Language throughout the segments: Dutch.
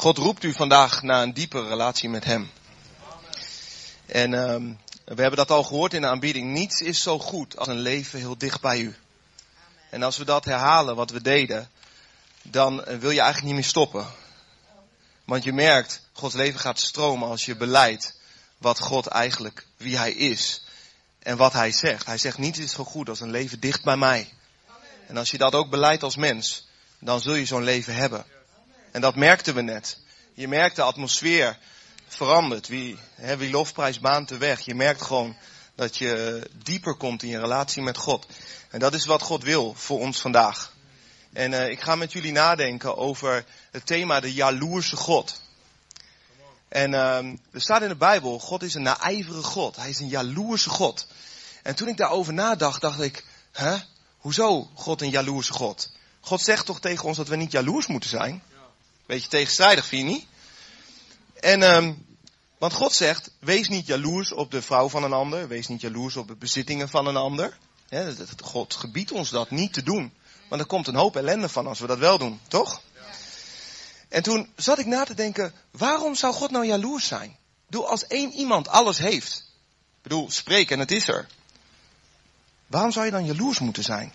God roept u vandaag naar een diepere relatie met Hem. En um, we hebben dat al gehoord in de aanbieding. Niets is zo goed als een leven heel dicht bij u. En als we dat herhalen, wat we deden, dan eh, wil je eigenlijk niet meer stoppen. Want je merkt, Gods leven gaat stromen als je beleidt wat God eigenlijk, wie Hij is. En wat Hij zegt. Hij zegt, niets is zo goed als een leven dicht bij mij. En als je dat ook beleidt als mens, dan zul je zo'n leven hebben. En dat merkten we net. Je merkt de atmosfeer verandert. Wie, hè, wie lofprijs baant de weg. Je merkt gewoon dat je dieper komt in je relatie met God. En dat is wat God wil voor ons vandaag. En uh, ik ga met jullie nadenken over het thema de jaloerse God. En uh, er staat in de Bijbel, God is een naijvere God. Hij is een jaloerse God. En toen ik daarover nadacht, dacht ik, hè, hoezo God een jaloerse God? God zegt toch tegen ons dat we niet jaloers moeten zijn? Beetje tegenstrijdig, vind je niet? En, um, want God zegt, wees niet jaloers op de vrouw van een ander. Wees niet jaloers op de bezittingen van een ander. God gebiedt ons dat niet te doen. Want er komt een hoop ellende van als we dat wel doen, toch? En toen zat ik na te denken, waarom zou God nou jaloers zijn? Bedoel, als één iemand alles heeft. Ik bedoel, spreek en het is er. Waarom zou je dan jaloers moeten zijn?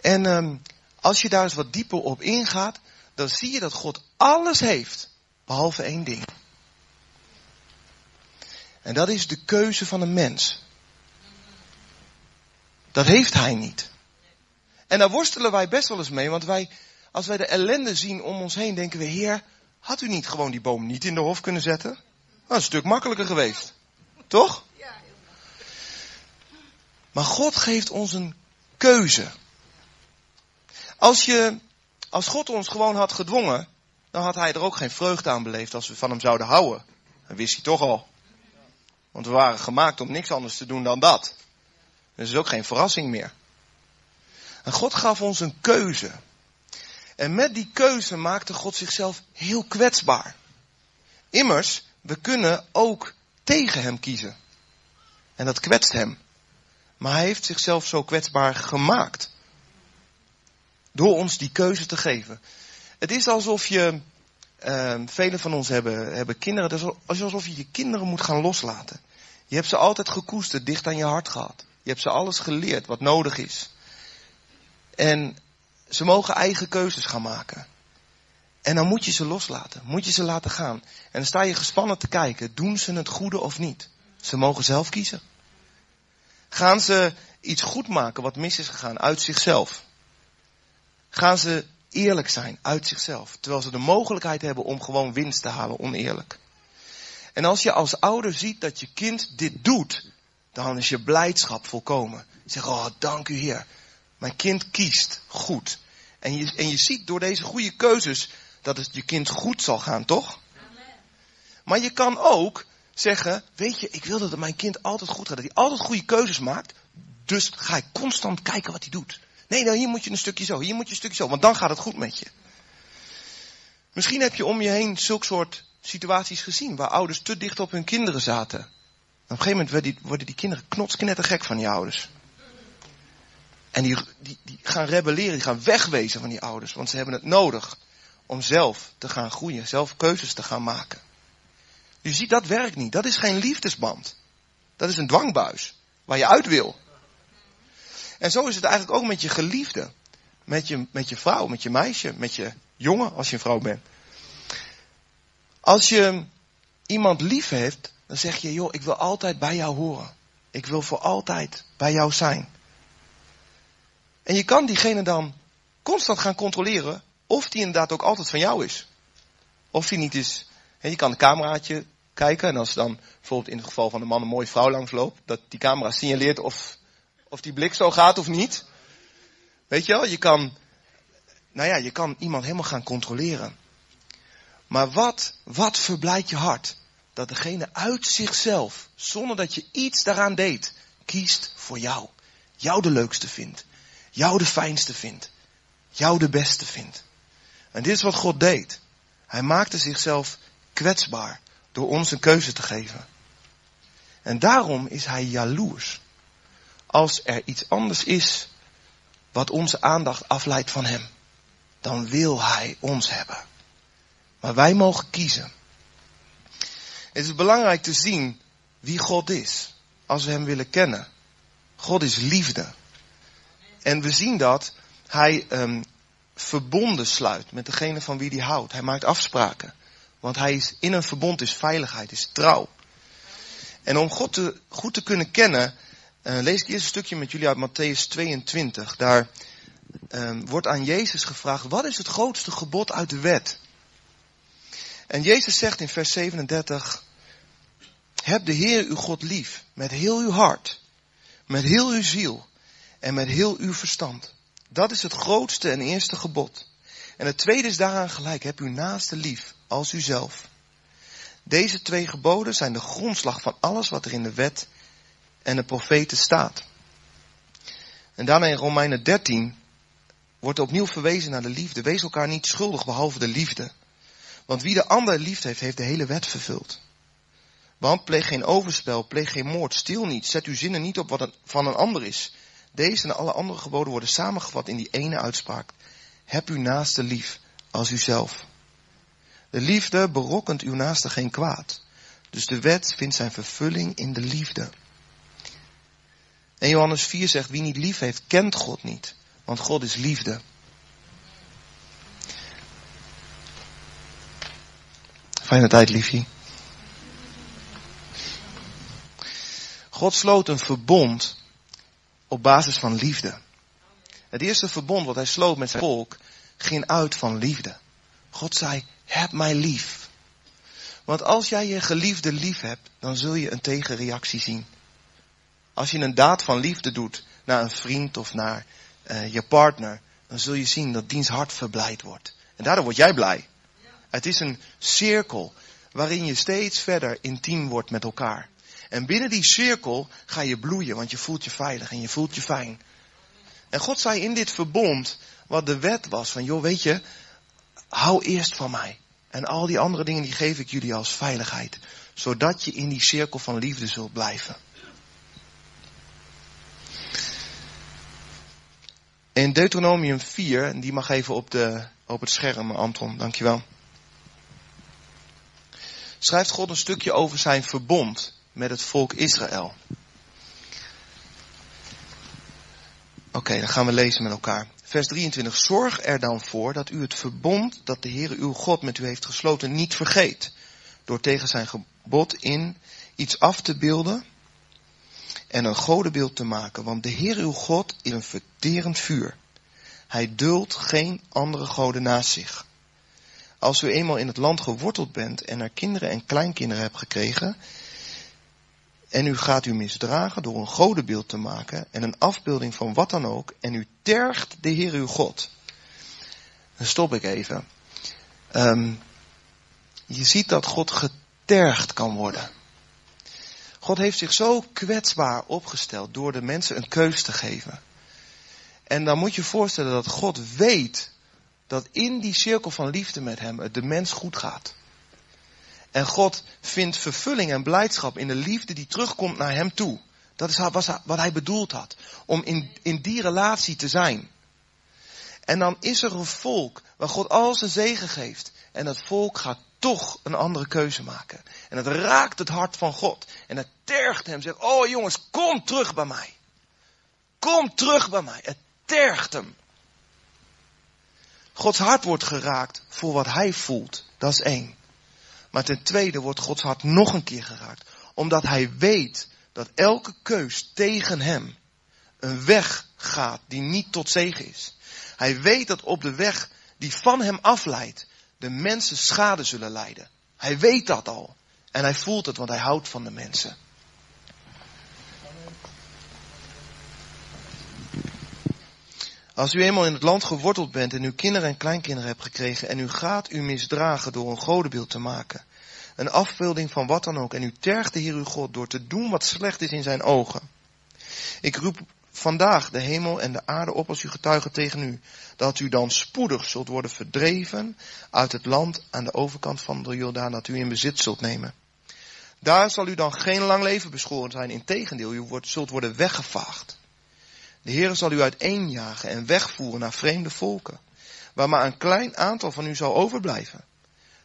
En um, als je daar eens wat dieper op ingaat, dan zie je dat God alles heeft, behalve één ding. En dat is de keuze van een mens. Dat heeft hij niet. En daar worstelen wij best wel eens mee, want wij, als wij de ellende zien om ons heen, denken we, Heer, had u niet gewoon die boom niet in de hof kunnen zetten? Dat is een stuk makkelijker geweest. Toch? Maar God geeft ons een keuze. Als je, als God ons gewoon had gedwongen, dan had hij er ook geen vreugde aan beleefd als we van hem zouden houden. Dat wist hij toch al. Want we waren gemaakt om niks anders te doen dan dat. Dus is ook geen verrassing meer. En God gaf ons een keuze. En met die keuze maakte God zichzelf heel kwetsbaar. Immers, we kunnen ook tegen hem kiezen. En dat kwetst hem. Maar hij heeft zichzelf zo kwetsbaar gemaakt. Door ons die keuze te geven. Het is alsof je, uh, velen van ons hebben, hebben kinderen, het is alsof je je kinderen moet gaan loslaten. Je hebt ze altijd gekoesterd, dicht aan je hart gehad. Je hebt ze alles geleerd wat nodig is. En ze mogen eigen keuzes gaan maken. En dan moet je ze loslaten, moet je ze laten gaan. En dan sta je gespannen te kijken, doen ze het goede of niet? Ze mogen zelf kiezen. Gaan ze iets goed maken wat mis is gegaan uit zichzelf? Gaan ze eerlijk zijn uit zichzelf, terwijl ze de mogelijkheid hebben om gewoon winst te halen oneerlijk? En als je als ouder ziet dat je kind dit doet, dan is je blijdschap volkomen. Zeg, oh, dank u Heer. Mijn kind kiest goed. En je, en je ziet door deze goede keuzes dat het je kind goed zal gaan, toch? Maar je kan ook zeggen, weet je, ik wil dat mijn kind altijd goed gaat. Dat hij altijd goede keuzes maakt. Dus ga ik constant kijken wat hij doet. Nee, nou hier moet je een stukje zo, hier moet je een stukje zo. Want dan gaat het goed met je. Misschien heb je om je heen zulk soort situaties gezien. Waar ouders te dicht op hun kinderen zaten. En op een gegeven moment worden die, worden die kinderen knotsknettergek van die ouders. En die, die, die gaan rebelleren, die gaan wegwezen van die ouders. Want ze hebben het nodig om zelf te gaan groeien, zelf keuzes te gaan maken. Je ziet, dat werkt niet. Dat is geen liefdesband. Dat is een dwangbuis waar je uit wil. En zo is het eigenlijk ook met je geliefde. Met je, met je vrouw, met je meisje, met je jongen als je een vrouw bent. Als je iemand lief heeft, dan zeg je, joh, ik wil altijd bij jou horen. Ik wil voor altijd bij jou zijn. En je kan diegene dan constant gaan controleren of die inderdaad ook altijd van jou is. Of die niet is. En je kan een cameraatje kijken en als dan bijvoorbeeld in het geval van de man een mooie vrouw langsloopt, dat die camera signaleert of, of die blik zo gaat of niet. Weet je wel, je kan, nou ja, je kan iemand helemaal gaan controleren. Maar wat, wat verblijdt je hart? Dat degene uit zichzelf, zonder dat je iets daaraan deed, kiest voor jou. Jou de leukste vindt. Jou de fijnste vindt. Jou de beste vindt. En dit is wat God deed. Hij maakte zichzelf kwetsbaar door ons een keuze te geven. En daarom is hij jaloers. Als er iets anders is wat onze aandacht afleidt van hem, dan wil hij ons hebben. Maar wij mogen kiezen. Het is belangrijk te zien wie God is. Als we Hem willen kennen. God is liefde. En we zien dat Hij um, verbonden sluit met degene van wie Hij houdt. Hij maakt afspraken. Want Hij is in een verbond is veiligheid, is trouw. En om God te, goed te kunnen kennen, uh, lees ik eerst een stukje met jullie uit Matthäus 22. Daar um, wordt aan Jezus gevraagd, wat is het grootste gebod uit de wet? En Jezus zegt in vers 37, heb de Heer uw God lief met heel uw hart, met heel uw ziel en met heel uw verstand. Dat is het grootste en eerste gebod. En het tweede is daaraan gelijk, heb uw naaste lief als uzelf. Deze twee geboden zijn de grondslag van alles wat er in de wet en de profeten staat. En daarna in Romeinen 13 wordt opnieuw verwezen naar de liefde. Wees elkaar niet schuldig behalve de liefde. Want wie de ander lief heeft, heeft de hele wet vervuld. Want pleeg geen overspel, pleeg geen moord, stil niet, zet uw zinnen niet op wat van een ander is. Deze en alle andere geboden worden samengevat in die ene uitspraak. Heb uw naaste lief als uzelf. De liefde berokkent uw naaste geen kwaad. Dus de wet vindt zijn vervulling in de liefde. En Johannes 4 zegt, wie niet lief heeft, kent God niet. Want God is liefde. Fijne tijd, liefje. God sloot een verbond op basis van liefde. Het eerste verbond wat hij sloot met zijn volk ging uit van liefde. God zei, heb mij lief. Want als jij je geliefde lief hebt, dan zul je een tegenreactie zien. Als je een daad van liefde doet naar een vriend of naar uh, je partner, dan zul je zien dat diens hart verblijd wordt. En daardoor word jij blij. Het is een cirkel waarin je steeds verder intiem wordt met elkaar. En binnen die cirkel ga je bloeien, want je voelt je veilig en je voelt je fijn. En God zei in dit verbond, wat de wet was, van joh, weet je, hou eerst van mij. En al die andere dingen die geef ik jullie als veiligheid. Zodat je in die cirkel van liefde zult blijven. In Deuteronomium 4, en die mag even op, de, op het scherm, Anton, dankjewel. Schrijft God een stukje over zijn verbond met het volk Israël. Oké, dan gaan we lezen met elkaar. Vers 23. Zorg er dan voor dat u het verbond dat de Heere uw God met u heeft gesloten niet vergeet. Door tegen zijn gebod in iets af te beelden en een godenbeeld te maken. Want de Heer uw God is een verterend vuur. Hij duldt geen andere goden naast zich. Als u eenmaal in het land geworteld bent en er kinderen en kleinkinderen hebt gekregen, en u gaat u misdragen door een godenbeeld te maken en een afbeelding van wat dan ook, en u tergt de Heer uw God. Dan stop ik even. Um, je ziet dat God getergd kan worden. God heeft zich zo kwetsbaar opgesteld door de mensen een keus te geven. En dan moet je voorstellen dat God weet dat in die cirkel van liefde met hem het de mens goed gaat. En God vindt vervulling en blijdschap in de liefde die terugkomt naar hem toe. Dat is wat hij bedoeld had. Om in, in die relatie te zijn. En dan is er een volk waar God al zijn zegen geeft. En dat volk gaat toch een andere keuze maken. En het raakt het hart van God. En het tergt hem. Zegt, oh jongens, kom terug bij mij. Kom terug bij mij. Het tergt hem. Gods hart wordt geraakt voor wat hij voelt. Dat is één. Maar ten tweede wordt Gods hart nog een keer geraakt. Omdat hij weet dat elke keus tegen hem een weg gaat die niet tot zegen is. Hij weet dat op de weg die van hem afleidt, de mensen schade zullen lijden. Hij weet dat al. En hij voelt het, want hij houdt van de mensen. Als u eenmaal in het land geworteld bent en uw kinderen en kleinkinderen hebt gekregen en u gaat u misdragen door een godenbeeld te maken, een afbeelding van wat dan ook, en u tergt de Heer uw God door te doen wat slecht is in zijn ogen. Ik roep vandaag de hemel en de aarde op als u getuigen tegen u, dat u dan spoedig zult worden verdreven uit het land aan de overkant van de Jordaan dat u in bezit zult nemen. Daar zal u dan geen lang leven beschoren zijn, integendeel, u wordt, zult worden weggevaagd. De Heer zal u uiteenjagen en wegvoeren naar vreemde volken, waar maar een klein aantal van u zal overblijven.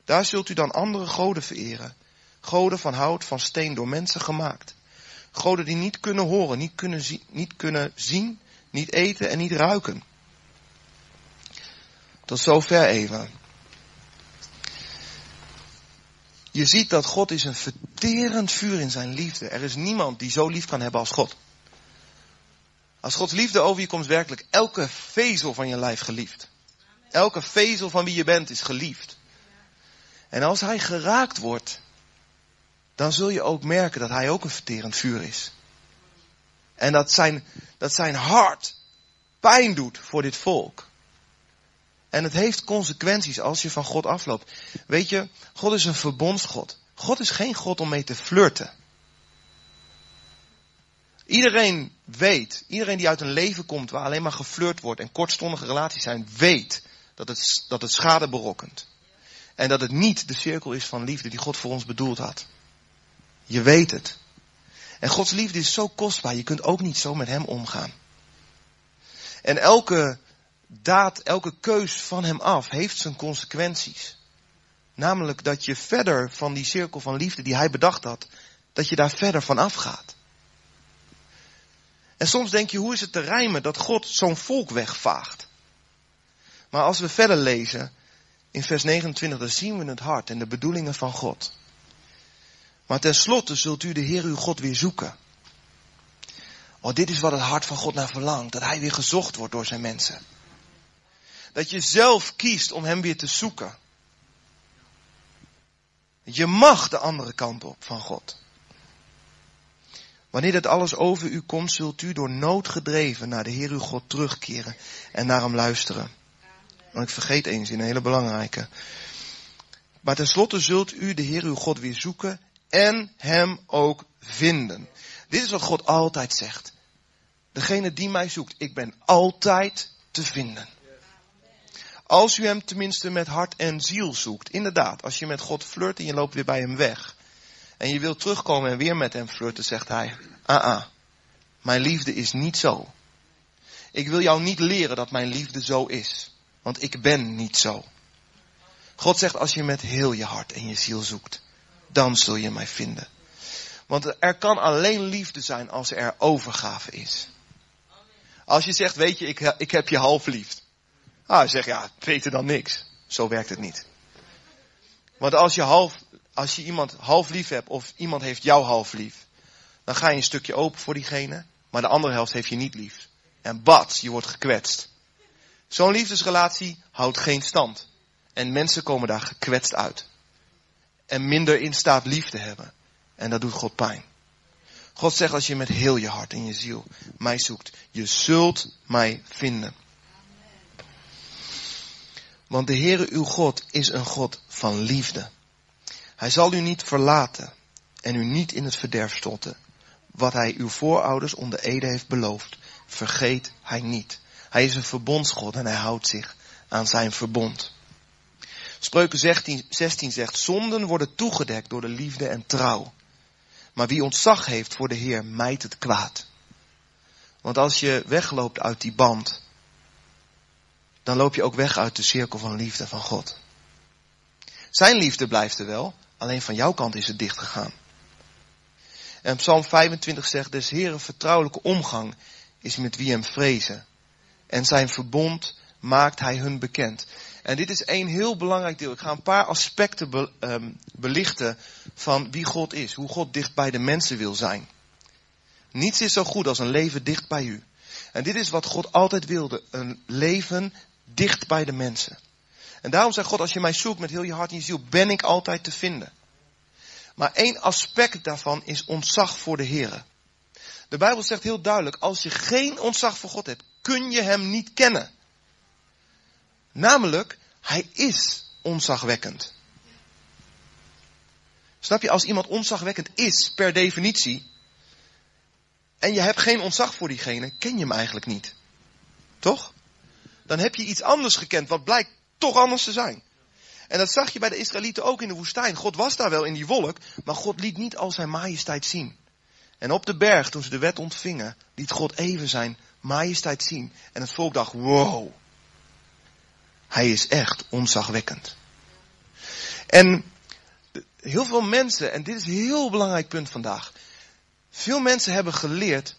Daar zult u dan andere goden vereren. Goden van hout, van steen, door mensen gemaakt. Goden die niet kunnen horen, niet kunnen, niet kunnen zien, niet eten en niet ruiken. Tot zover even. Je ziet dat God is een verterend vuur in zijn liefde. Er is niemand die zo lief kan hebben als God. Als Gods liefde over je komt, werkelijk elke vezel van je lijf geliefd. Elke vezel van wie je bent is geliefd. En als hij geraakt wordt, dan zul je ook merken dat hij ook een verterend vuur is. En dat zijn, dat zijn hart pijn doet voor dit volk. En het heeft consequenties als je van God afloopt. Weet je, God is een verbondsgod. God is geen God om mee te flirten. Iedereen weet, iedereen die uit een leven komt waar alleen maar geflirt wordt en kortstondige relaties zijn, weet dat het, dat het schade berokkent. En dat het niet de cirkel is van liefde die God voor ons bedoeld had. Je weet het. En Gods liefde is zo kostbaar, je kunt ook niet zo met Hem omgaan. En elke daad, elke keus van Hem af heeft zijn consequenties. Namelijk dat je verder van die cirkel van liefde die Hij bedacht had, dat je daar verder van afgaat. En soms denk je, hoe is het te rijmen dat God zo'n volk wegvaagt? Maar als we verder lezen, in vers 29, dan zien we het hart en de bedoelingen van God. Maar tenslotte zult u de Heer uw God weer zoeken. Oh, dit is wat het hart van God naar verlangt. Dat hij weer gezocht wordt door zijn mensen. Dat je zelf kiest om hem weer te zoeken. Je mag de andere kant op van God. Wanneer dit alles over u komt, zult u door nood gedreven naar de Heer uw God terugkeren en naar hem luisteren. Want ik vergeet eens een hele belangrijke. Maar tenslotte zult u de Heer uw God weer zoeken en hem ook vinden. Dit is wat God altijd zegt. Degene die mij zoekt, ik ben altijd te vinden. Als u hem tenminste met hart en ziel zoekt. Inderdaad, als je met God flirt en je loopt weer bij hem weg. En je wilt terugkomen en weer met hem flirten, zegt hij. Ah ah, mijn liefde is niet zo. Ik wil jou niet leren dat mijn liefde zo is. Want ik ben niet zo. God zegt als je met heel je hart en je ziel zoekt dan zul je mij vinden. Want er kan alleen liefde zijn als er overgave is. Als je zegt, weet je, ik, ik heb je half lief. Ah, zeg ja, beter dan niks. Zo werkt het niet. Want als je, half, als je iemand half lief hebt of iemand heeft jou half lief, dan ga je een stukje open voor diegene, maar de andere helft heeft je niet lief. En bad, je wordt gekwetst. Zo'n liefdesrelatie houdt geen stand. En mensen komen daar gekwetst uit en minder in staat lief te hebben. En dat doet God pijn. God zegt als je met heel je hart en je ziel mij zoekt, je zult mij vinden. Want de Heere uw God is een God van liefde. Hij zal u niet verlaten en u niet in het verderf stotten. Wat hij uw voorouders onder ede heeft beloofd, vergeet hij niet. Hij is een verbondsgod en hij houdt zich aan zijn verbond. Spreuken 16, 16 zegt, zonden worden toegedekt door de liefde en trouw. Maar wie ontzag heeft voor de Heer, mijt het kwaad. Want als je wegloopt uit die band, dan loop je ook weg uit de cirkel van liefde van God. Zijn liefde blijft er wel, alleen van jouw kant is het dicht gegaan. En Psalm 25 zegt, des Heeren vertrouwelijke omgang is met wie hem vrezen. En zijn verbond maakt hij hun bekend. En dit is één heel belangrijk deel. Ik ga een paar aspecten ehm, belichten van wie God is. Hoe God dicht bij de mensen wil zijn. Niets is zo goed als een leven dicht bij u. En dit is wat God altijd wilde. Een leven dicht bij de mensen. En daarom zegt God, als je mij zoekt met heel je hart en je ziel, ben ik altijd te vinden. Maar één aspect daarvan is ontzag voor de Heer. De Bijbel zegt heel duidelijk, als je geen ontzag voor God hebt, kun je Hem niet kennen. Namelijk, hij is onzagwekkend. Snap je, als iemand onzagwekkend is per definitie, en je hebt geen ontzag voor diegene, ken je hem eigenlijk niet. Toch? Dan heb je iets anders gekend, wat blijkt toch anders te zijn. En dat zag je bij de Israëlieten ook in de woestijn. God was daar wel in die wolk, maar God liet niet al zijn majesteit zien. En op de berg, toen ze de wet ontvingen, liet God even zijn majesteit zien. En het volk dacht, wow, hij is echt onzagwekkend. En heel veel mensen, en dit is een heel belangrijk punt vandaag. Veel mensen hebben geleerd,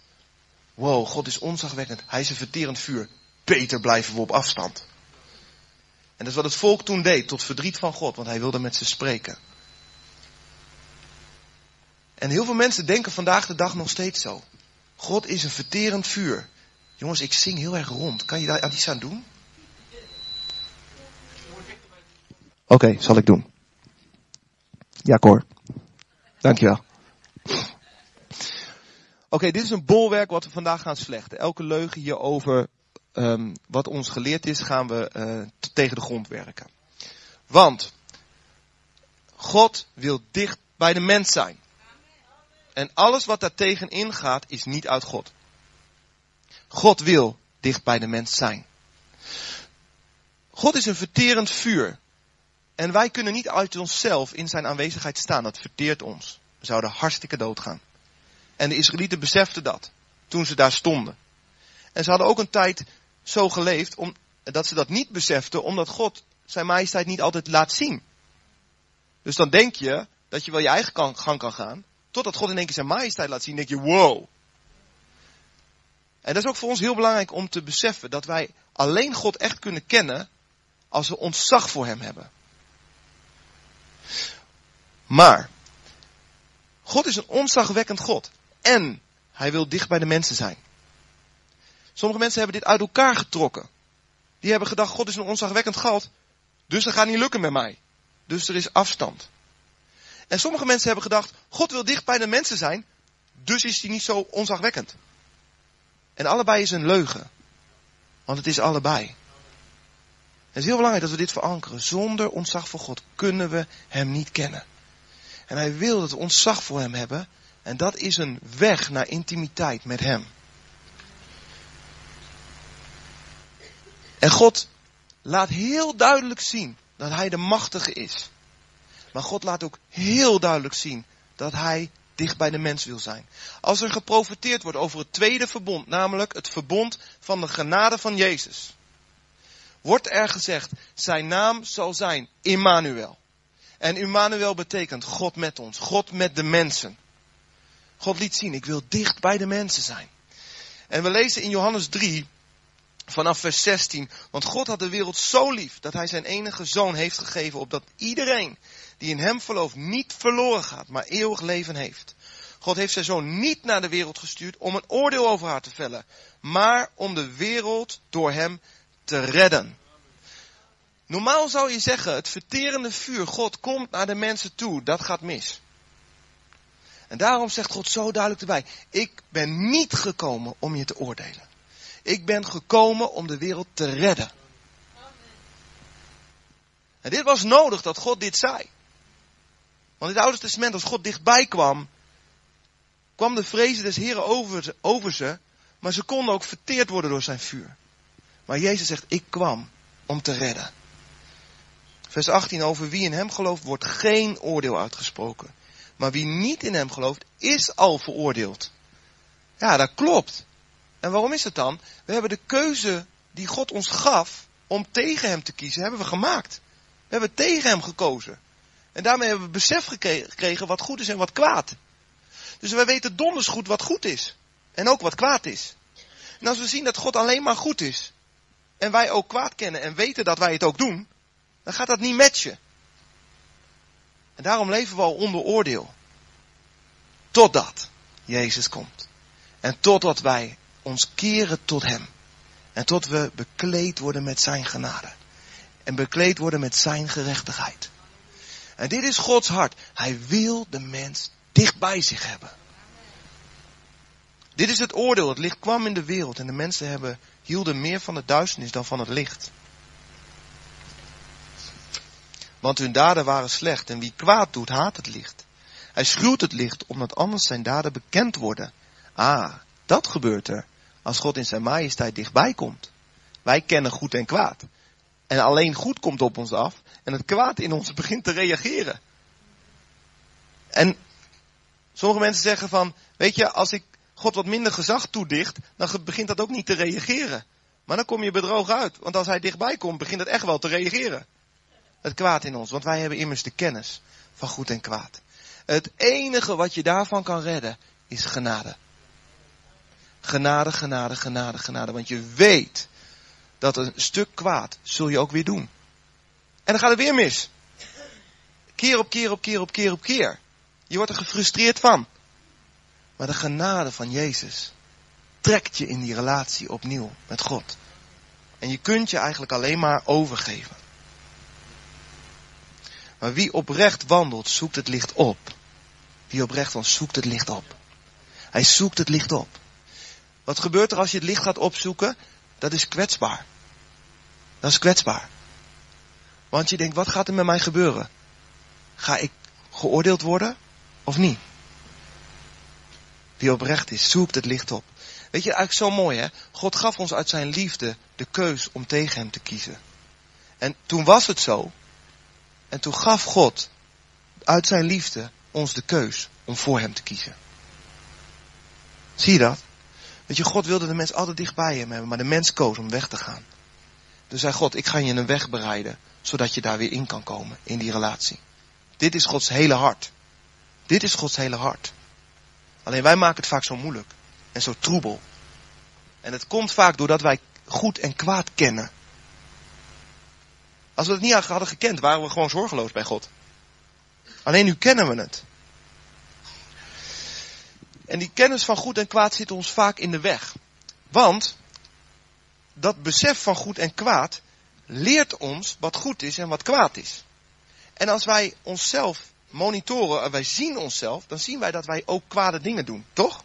wow, God is onzagwekkend, hij is een verterend vuur. Beter blijven we op afstand. En dat is wat het volk toen deed, tot verdriet van God, want hij wilde met ze spreken. En heel veel mensen denken vandaag de dag nog steeds zo. God is een verterend vuur. Jongens, ik zing heel erg rond. Kan je daar iets aan doen? Oké, zal ik doen. Ja, Cor. Dankjewel. Oké, dit is een bolwerk wat we vandaag gaan slechten. Elke leugen hierover um, wat ons geleerd is, gaan we uh, tegen de grond werken. Want God wil dicht bij de mens zijn. En alles wat daar tegen ingaat, is niet uit God. God wil dicht bij de mens zijn. God is een verterend vuur. En wij kunnen niet uit onszelf in zijn aanwezigheid staan. Dat verteert ons. We zouden hartstikke doodgaan. En de Israëlieten beseften dat. Toen ze daar stonden. En ze hadden ook een tijd zo geleefd om, dat ze dat niet beseften. Omdat God zijn majesteit niet altijd laat zien. Dus dan denk je dat je wel je eigen gang kan gaan. Totdat God in één keer zijn majesteit laat zien. denk je wow. En dat is ook voor ons heel belangrijk om te beseffen. Dat wij alleen God echt kunnen kennen. Als we ontzag voor hem hebben. Maar, God is een onzagwekkend God. En hij wil dicht bij de mensen zijn. Sommige mensen hebben dit uit elkaar getrokken. Die hebben gedacht, God is een onzagwekkend God. Dus dat gaat niet lukken met mij. Dus er is afstand. En sommige mensen hebben gedacht, God wil dicht bij de mensen zijn. Dus is hij niet zo onzagwekkend. En allebei is een leugen. Want het is allebei. Het is heel belangrijk dat we dit verankeren. Zonder ontzag voor God kunnen we Hem niet kennen. En hij wil dat we ontzag voor hem hebben. En dat is een weg naar intimiteit met hem. En God laat heel duidelijk zien dat hij de machtige is. Maar God laat ook heel duidelijk zien dat hij dicht bij de mens wil zijn. Als er geprofiteerd wordt over het tweede verbond, namelijk het verbond van de genade van Jezus, wordt er gezegd, zijn naam zal zijn Immanuel. En Immanuel betekent God met ons, God met de mensen. God liet zien, ik wil dicht bij de mensen zijn. En we lezen in Johannes 3, vanaf vers 16, want God had de wereld zo lief dat hij zijn enige zoon heeft gegeven, opdat iedereen die in hem gelooft niet verloren gaat, maar eeuwig leven heeft. God heeft zijn zoon niet naar de wereld gestuurd om een oordeel over haar te vellen, maar om de wereld door hem te redden. Normaal zou je zeggen, het verterende vuur, God komt naar de mensen toe, dat gaat mis. En daarom zegt God zo duidelijk erbij, ik ben niet gekomen om je te oordelen. Ik ben gekomen om de wereld te redden. En dit was nodig dat God dit zei. Want in het Oude Testament, als God dichtbij kwam, kwam de vrezen des Heren over, over ze, maar ze konden ook verteerd worden door zijn vuur. Maar Jezus zegt, ik kwam om te redden. Vers 18, over wie in hem gelooft wordt geen oordeel uitgesproken. Maar wie niet in hem gelooft, is al veroordeeld. Ja, dat klopt. En waarom is het dan? We hebben de keuze die God ons gaf om tegen hem te kiezen, hebben we gemaakt. We hebben tegen hem gekozen. En daarmee hebben we besef gekregen wat goed is en wat kwaad. Dus wij weten donders goed wat goed is. En ook wat kwaad is. En als we zien dat God alleen maar goed is. En wij ook kwaad kennen en weten dat wij het ook doen dan gaat dat niet matchen. En daarom leven we al onder oordeel. Totdat Jezus komt. En totdat wij ons keren tot Hem. En tot we bekleed worden met Zijn genade. En bekleed worden met Zijn gerechtigheid. En dit is Gods hart. Hij wil de mens dicht bij zich hebben. Dit is het oordeel. Het licht kwam in de wereld en de mensen hebben, hielden meer van de duisternis dan van het licht. Want hun daden waren slecht en wie kwaad doet, haat het licht. Hij schuwt het licht, omdat anders zijn daden bekend worden. Ah, dat gebeurt er als God in zijn majesteit dichtbij komt. Wij kennen goed en kwaad. En alleen goed komt op ons af en het kwaad in ons begint te reageren. En sommige mensen zeggen van, weet je, als ik God wat minder gezag toedicht, dan begint dat ook niet te reageren. Maar dan kom je bedrogen uit, want als hij dichtbij komt, begint het echt wel te reageren. het kwaad in ons, want wij hebben immers de kennis van goed en kwaad. Het enige wat je daarvan kan redden is genade. Genade, genade, genade, genade. Want je weet dat een stuk kwaad zul je ook weer doen. En dan gaat het weer mis. Keer op keer op keer op keer op keer. Je wordt er gefrustreerd van. Maar de genade van Jezus trekt je in die relatie opnieuw met God. En je kunt je eigenlijk alleen maar overgeven. Maar wie oprecht wandelt, zoekt het licht op. Wie oprecht wandelt, zoekt het licht op. Hij zoekt het licht op. Wat gebeurt er als je het licht gaat opzoeken? Dat is kwetsbaar. Dat is kwetsbaar. Want je denkt, wat gaat er met mij gebeuren? Ga ik geoordeeld worden of niet? Wie oprecht is, zoekt het licht op. Weet je, eigenlijk zo mooi hè. God gaf ons uit zijn liefde de keus om tegen hem te kiezen. En toen was het zo. En toen gaf God uit zijn liefde ons de keus om voor hem te kiezen. Zie je dat? Weet je, God wilde de mens altijd dichtbij hem hebben, maar de mens koos om weg te gaan. Dus zei God, ik ga je een weg bereiden, zodat je daar weer in kan komen, in die relatie. Dit is Gods hele hart. Dit is Gods hele hart. Alleen wij maken het vaak zo moeilijk en zo troebel. En het komt vaak doordat wij goed en kwaad kennen. Als we het niet hadden gekend, waren we gewoon zorgeloos bij God. Alleen nu kennen we het. En die kennis van goed en kwaad zit ons vaak in de weg. Want dat besef van goed en kwaad leert ons wat goed is en wat kwaad is. En als wij onszelf monitoren en wij zien onszelf, dan zien wij dat wij ook kwade dingen doen, toch?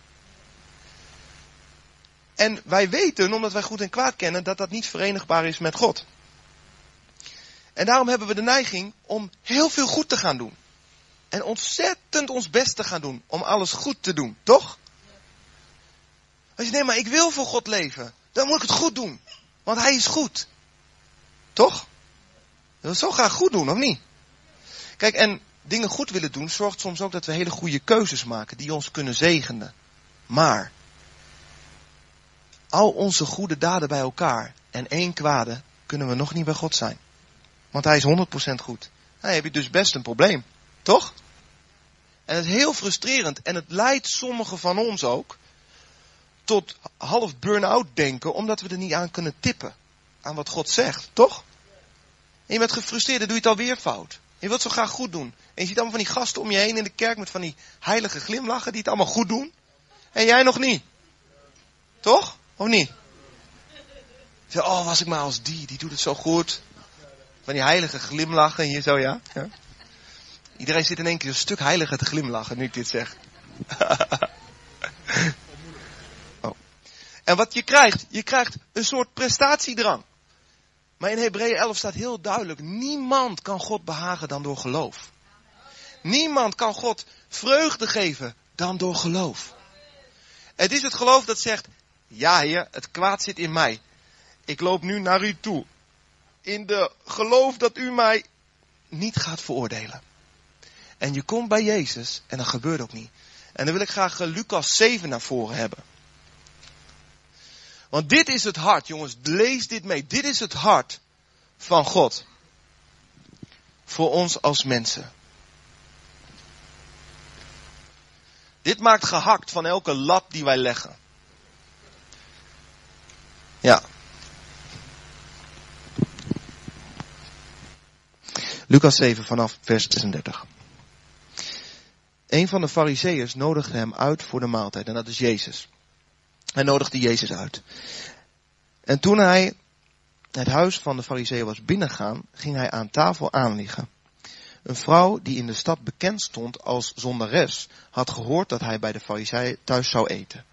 En wij weten, omdat wij goed en kwaad kennen, dat dat niet verenigbaar is met God. En daarom hebben we de neiging om heel veel goed te gaan doen. En ontzettend ons best te gaan doen om alles goed te doen, toch? Als je nee, maar ik wil voor God leven, dan moet ik het goed doen. Want Hij is goed. Toch? Je wil zo graag goed doen, of niet? Kijk, en dingen goed willen doen zorgt soms ook dat we hele goede keuzes maken die ons kunnen zegenen. Maar, al onze goede daden bij elkaar en één kwade kunnen we nog niet bij God zijn. Want Hij is 100% goed. Dan heb je dus best een probleem. Toch? En het is heel frustrerend. En het leidt sommigen van ons ook tot half burn-out denken, omdat we er niet aan kunnen tippen. Aan wat God zegt, toch? En je bent gefrustreerd, dan doe je het alweer fout. Je wilt zo graag goed doen. En je ziet allemaal van die gasten om je heen in de kerk met van die heilige glimlachen die het allemaal goed doen. En jij nog niet. Toch? Of niet? Zeg, oh, was ik maar als die, die doet het zo goed. Van die heilige glimlachen en hier zo, ja. ja. Iedereen zit in één keer een stuk heiliger te glimlachen nu ik dit zeg. oh. En wat je krijgt, je krijgt een soort prestatiedrang. Maar in Hebreeën 11 staat heel duidelijk, niemand kan God behagen dan door geloof. Niemand kan God vreugde geven dan door geloof. Het is het geloof dat zegt, ja heer, het kwaad zit in mij. Ik loop nu naar u toe. In de geloof dat u mij niet gaat veroordelen. En je komt bij Jezus en dat gebeurt ook niet. En dan wil ik graag eh, Lucas 7 naar voren hebben. Want dit is het hart, jongens, lees dit mee. Dit is het hart van God. Voor ons als mensen. Dit maakt gehakt van elke lat die wij leggen. Ja. Lucas 7 vanaf vers 36. Een van de fariseeërs nodigde hem uit voor de maaltijd en dat is Jezus. Hij nodigde Jezus uit. En toen hij het huis van de fariseeën was binnengaan, ging hij aan tafel aanliggen. Een vrouw die in de stad bekend stond als zondares, had gehoord dat hij bij de fariseeën thuis zou eten.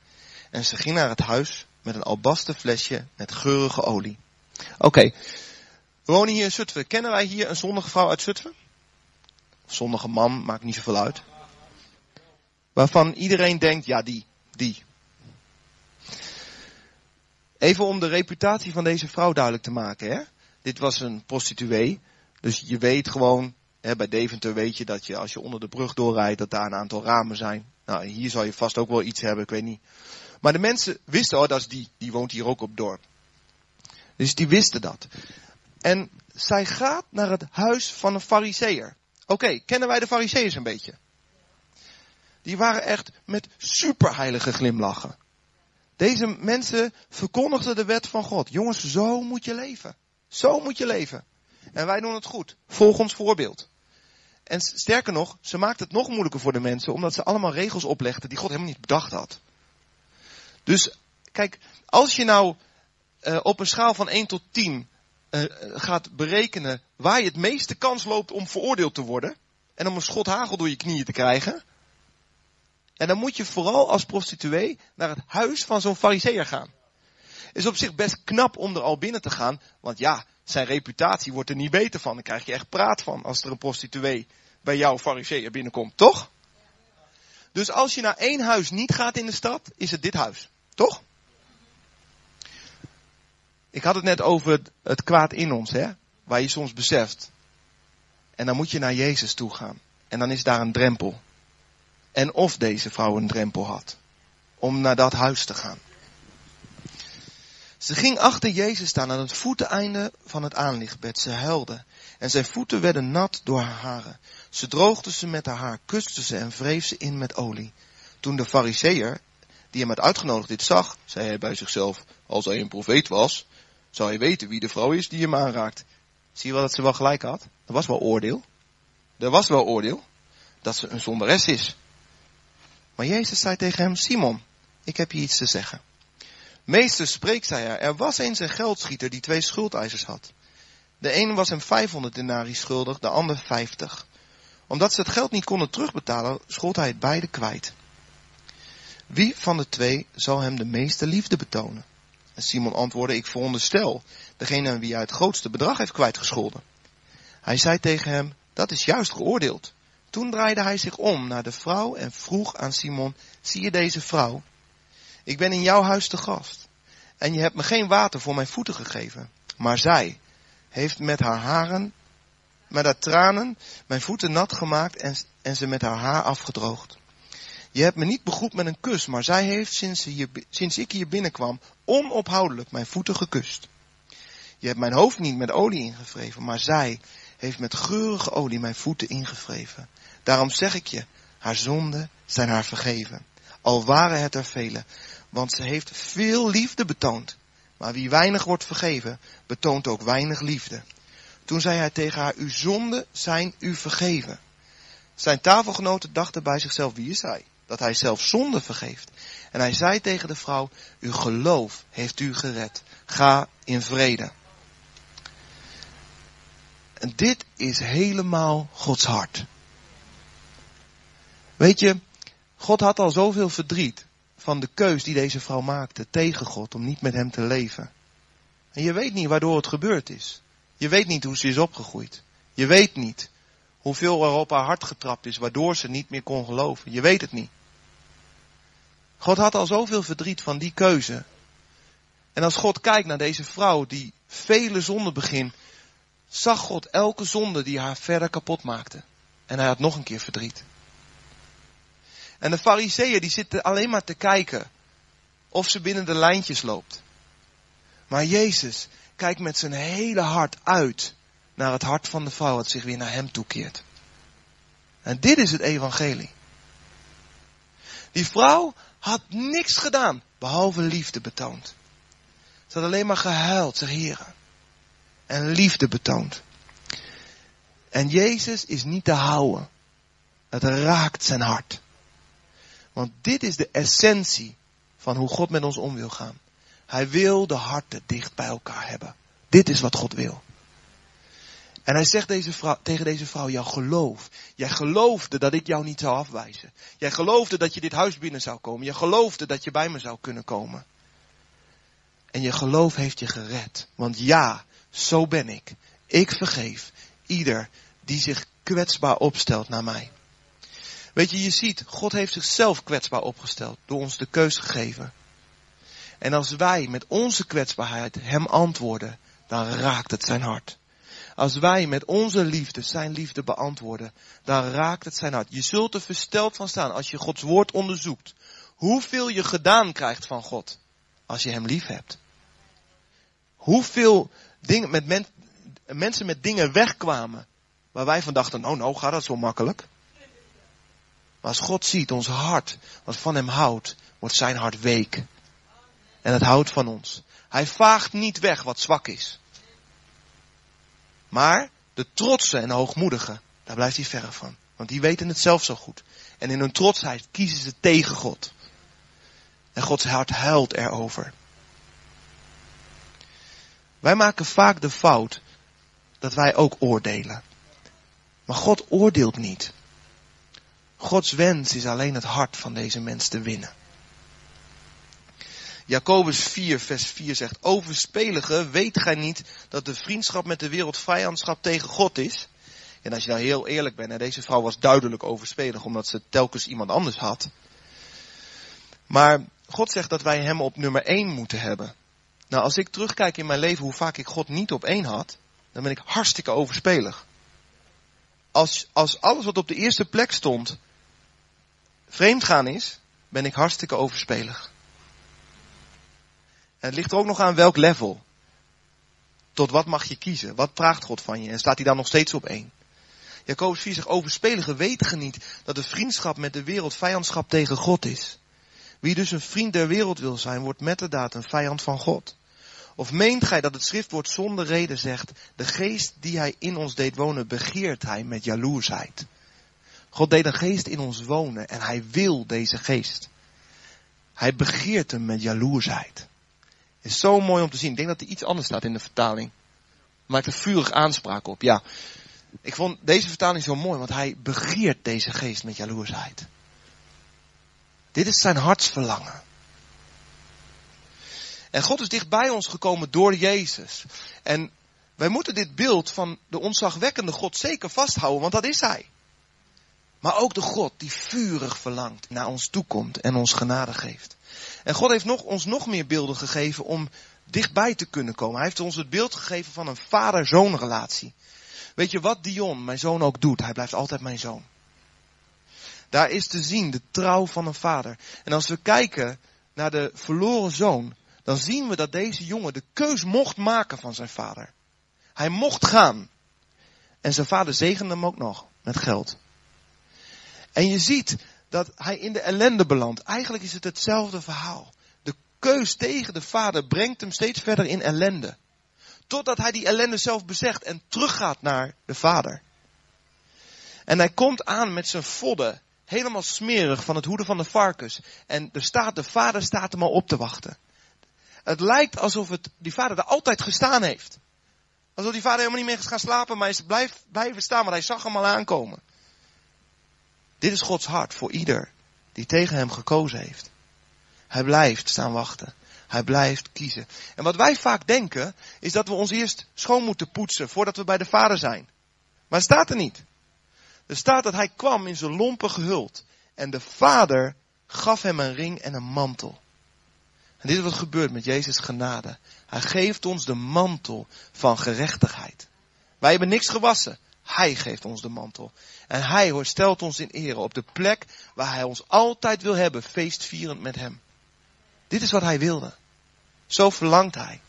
En ze ging naar het huis met een albasten flesje met geurige olie. Oké, we wonen hier in Zutphen. Kennen wij hier een zondige vrouw uit Zutphen? Zondige man, maakt niet zoveel uit. Waarvan iedereen denkt, ja die, die. Even om de reputatie van deze vrouw duidelijk te maken. Hè? Dit was een prostituee. Dus je weet gewoon, hè, bij Deventer weet je dat je als je onder de brug doorrijdt, dat daar een aantal ramen zijn. Nou, hier zal je vast ook wel iets hebben, ik weet niet. Maar de mensen wisten, oh dat is die, die woont hier ook op dorp. Dus die wisten dat. En zij gaat naar het huis van een fariseer. Oké, kennen wij de fariseeërs een beetje? Die waren echt met superheilige glimlachen. Deze mensen verkondigden de wet van God. Jongens, zo moet je leven. Zo moet je leven. En wij doen het goed. Volg ons voorbeeld. En sterker nog, ze maakt het nog moeilijker voor de mensen, omdat ze allemaal regels oplegden die God helemaal niet bedacht had. Dus, kijk, als je nou uh, op een schaal van 1 tot 10 uh, gaat berekenen waar je het meeste kans loopt om veroordeeld te worden, en om een schot hagel door je knieën te krijgen, en dan moet je vooral als prostituee naar het huis van zo'n fariseer gaan. Is op zich best knap om er al binnen te gaan, want ja, zijn reputatie wordt er niet beter van. Dan krijg je echt praat van als er een prostituee bij jouw fariseer binnenkomt, toch? Dus als je naar één huis niet gaat in de stad, is het dit huis, toch? Ik had het net over het, kwaad in ons, hè? Waar je soms beseft. En dan moet je naar Jezus toe gaan. En dan is daar een drempel. En of deze vrouw een drempel had. Om naar dat huis te gaan. Ze ging achter Jezus staan aan het voeteneinde van het aanlichtbed. Ze huilde. En zijn voeten werden nat door haar haren. Ze droogde ze met haar haar, kuste ze en wreef ze in met olie. Toen de fariseer, die hem had uitgenodigd, dit zag, zei hij bij zichzelf, als hij een profeet was, zou hij weten wie de vrouw is die hem aanraakt. Zie je wel dat ze wel gelijk had? Er was wel oordeel. Er was wel oordeel. Dat ze een zonderes is. Maar Jezus zei tegen hem, Simon, ik heb je iets te zeggen. Meester, spreek, zei hij, er was eens een geldschieter die twee schuldeisers had. De ene was hem 500 denari schuldig, de ander 50. Omdat ze het geld niet konden terugbetalen, schold hij het beide kwijt. Wie van de twee zal hem de meeste liefde betonen? En Simon antwoordde, ik veronderstel, degene aan wie hij het grootste bedrag heeft kwijtgescholden. Hij zei tegen hem, dat is juist geoordeeld. Toen draaide hij zich om naar de vrouw en vroeg aan Simon, zie je deze vrouw? Ik ben in jouw huis te gast. En je hebt me geen water voor mijn voeten gegeven. Maar zij heeft met haar haren, met haar tranen, mijn voeten nat gemaakt en, en ze met haar haar afgedroogd. Je hebt me niet begroet met een kus, maar zij heeft sinds, hier, sinds ik hier binnenkwam onophoudelijk mijn voeten gekust. Je hebt mijn hoofd niet met olie ingevreven, maar zij heeft met geurige olie mijn voeten ingevreven. Daarom zeg ik je, haar zonden zijn haar vergeven. Al waren het er vele, want ze heeft veel liefde betoond. Maar wie weinig wordt vergeven, betoont ook weinig liefde. Toen zei hij tegen haar, uw zonden zijn u vergeven. Zijn tafelgenoten dachten bij zichzelf, wie is hij? Dat hij zelf zonde vergeeft. En hij zei tegen de vrouw, uw geloof heeft u gered. Ga in vrede. En dit is helemaal Gods hart. Weet je, God had al zoveel verdriet van de keus die deze vrouw maakte tegen God om niet met hem te leven. En je weet niet waardoor het gebeurd is. Je weet niet hoe ze is opgegroeid. Je weet niet hoeveel er op haar hart getrapt is waardoor ze niet meer kon geloven. Je weet het niet. God had al zoveel verdriet van die keuze. En als God kijkt naar deze vrouw die vele zonden begint, zag God elke zonde die haar verder kapot maakte. En hij had nog een keer verdriet. En de fariseeën die zitten alleen maar te kijken of ze binnen de lijntjes loopt. Maar Jezus kijkt met zijn hele hart uit naar het hart van de vrouw dat zich weer naar hem toekeert. En dit is het evangelie. Die vrouw had niks gedaan behalve liefde betoond. Ze had alleen maar gehuild, zeg heren. En liefde betoond. En Jezus is niet te houden. Het raakt zijn hart. Want dit is de essentie van hoe God met ons om wil gaan. Hij wil de harten dicht bij elkaar hebben. Dit is wat God wil. En hij zegt deze vrouw, tegen deze vrouw, jouw geloof. Jij geloofde dat ik jou niet zou afwijzen. Jij geloofde dat je dit huis binnen zou komen. Je geloofde dat je bij me zou kunnen komen. En je geloof heeft je gered. Want ja, zo ben ik. Ik vergeef ieder die zich kwetsbaar opstelt naar mij. Weet je, je ziet, God heeft zichzelf kwetsbaar opgesteld door ons de keus gegeven. En als wij met onze kwetsbaarheid Hem antwoorden, dan raakt het zijn hart. Als wij met onze liefde zijn liefde beantwoorden, dan raakt het zijn hart. Je zult er versteld van staan als je Gods woord onderzoekt. Hoeveel je gedaan krijgt van God als je Hem lief hebt. Hoeveel dingen met men, en mensen met dingen wegkwamen. Waar wij van dachten, nou nou gaat dat zo makkelijk. Maar als God ziet ons hart, wat van hem houdt, wordt zijn hart week. En het houdt van ons. Hij vaagt niet weg wat zwak is. Maar de trotse en hoogmoedige, daar blijft hij verre van. Want die weten het zelf zo goed. En in hun trotsheid kiezen ze tegen God. En Gods hart huilt erover. Wij maken vaak de fout dat wij ook oordelen. Maar God oordeelt niet. Gods wens is alleen het hart van deze mens te winnen. Jacobus 4, vers 4 zegt, overspelige, weet gij niet dat de vriendschap met de wereld vijandschap tegen God is? En als je nou heel eerlijk bent, deze vrouw was duidelijk overspelig, omdat ze telkens iemand anders had. Maar God zegt dat wij hem op nummer 1 moeten hebben. Nou, als ik terugkijk in mijn leven hoe vaak ik God niet op één had, dan ben ik hartstikke overspelig. Als, als alles wat op de eerste plek stond vreemd gaan is, ben ik hartstikke overspelig. En het ligt er ook nog aan welk level. Tot wat mag je kiezen? Wat vraagt God van je? En staat hij dan nog steeds op één? Jacobus 4 zegt, overspeligen weten niet dat de vriendschap met de wereld vijandschap tegen God is. Wie dus een vriend der wereld wil zijn, wordt met de daad een vijand van God. Of meent gij dat het schriftwoord zonder reden zegt, de geest die hij in ons deed wonen, begeert hij met jaloersheid. God deed een geest in ons wonen en hij wil deze geest. Hij begeert hem met jaloersheid. Is zo mooi om te zien. Ik denk dat er iets anders staat in de vertaling. Maakt er vurig aanspraak op. Ja, ik vond deze vertaling zo mooi, want hij begeert deze geest met jaloersheid. Dit is zijn hartsverlangen. En God is dicht bij ons gekomen door Jezus. En wij moeten dit beeld van de onzagwekkende God zeker vasthouden, want dat is Hij. Maar ook de God die vurig verlangt naar ons toekomt en ons genade geeft. En God heeft nog, ons nog meer beelden gegeven om dichtbij te kunnen komen. Hij heeft ons het beeld gegeven van een vader-zoon relatie. Weet je wat Dion, mijn zoon, ook doet? Hij blijft altijd mijn zoon. Daar is te zien de trouw van een vader. En als we kijken naar de verloren zoon, dan zien we dat deze jongen de keus mocht maken van zijn vader. Hij mocht gaan. En zijn vader zegende hem ook nog met geld. En je ziet dat hij in de ellende belandt. Eigenlijk is het hetzelfde verhaal. De keus tegen de vader brengt hem steeds verder in ellende. Totdat hij die ellende zelf bezegt en teruggaat naar de vader. En hij komt aan met zijn vodden, helemaal smerig van het hoeden van de varkens. En er staat, de vader staat hem al op te wachten. Het lijkt alsof het, die vader er altijd gestaan heeft. Alsof die vader helemaal niet meer is gaan slapen, maar hij blijft blijven staan, want hij zag hem al aankomen. Dit is Gods hart voor ieder die tegen hem gekozen heeft. Hij blijft staan wachten. Hij blijft kiezen. En wat wij vaak denken, is dat we ons eerst schoon moeten poetsen voordat we bij de vader zijn. Maar het staat er niet. Er staat dat hij kwam in zijn lompen gehuld. En de vader gaf hem een ring en een mantel. En dit is wat gebeurt met Jezus genade. Hij geeft ons de mantel van gerechtigheid. Wij hebben niks gewassen. Hij geeft ons de mantel. En hij stelt ons in ere op de plek waar hij ons altijd wil hebben, feestvierend met hem. Dit is wat hij wilde. Zo verlangt hij.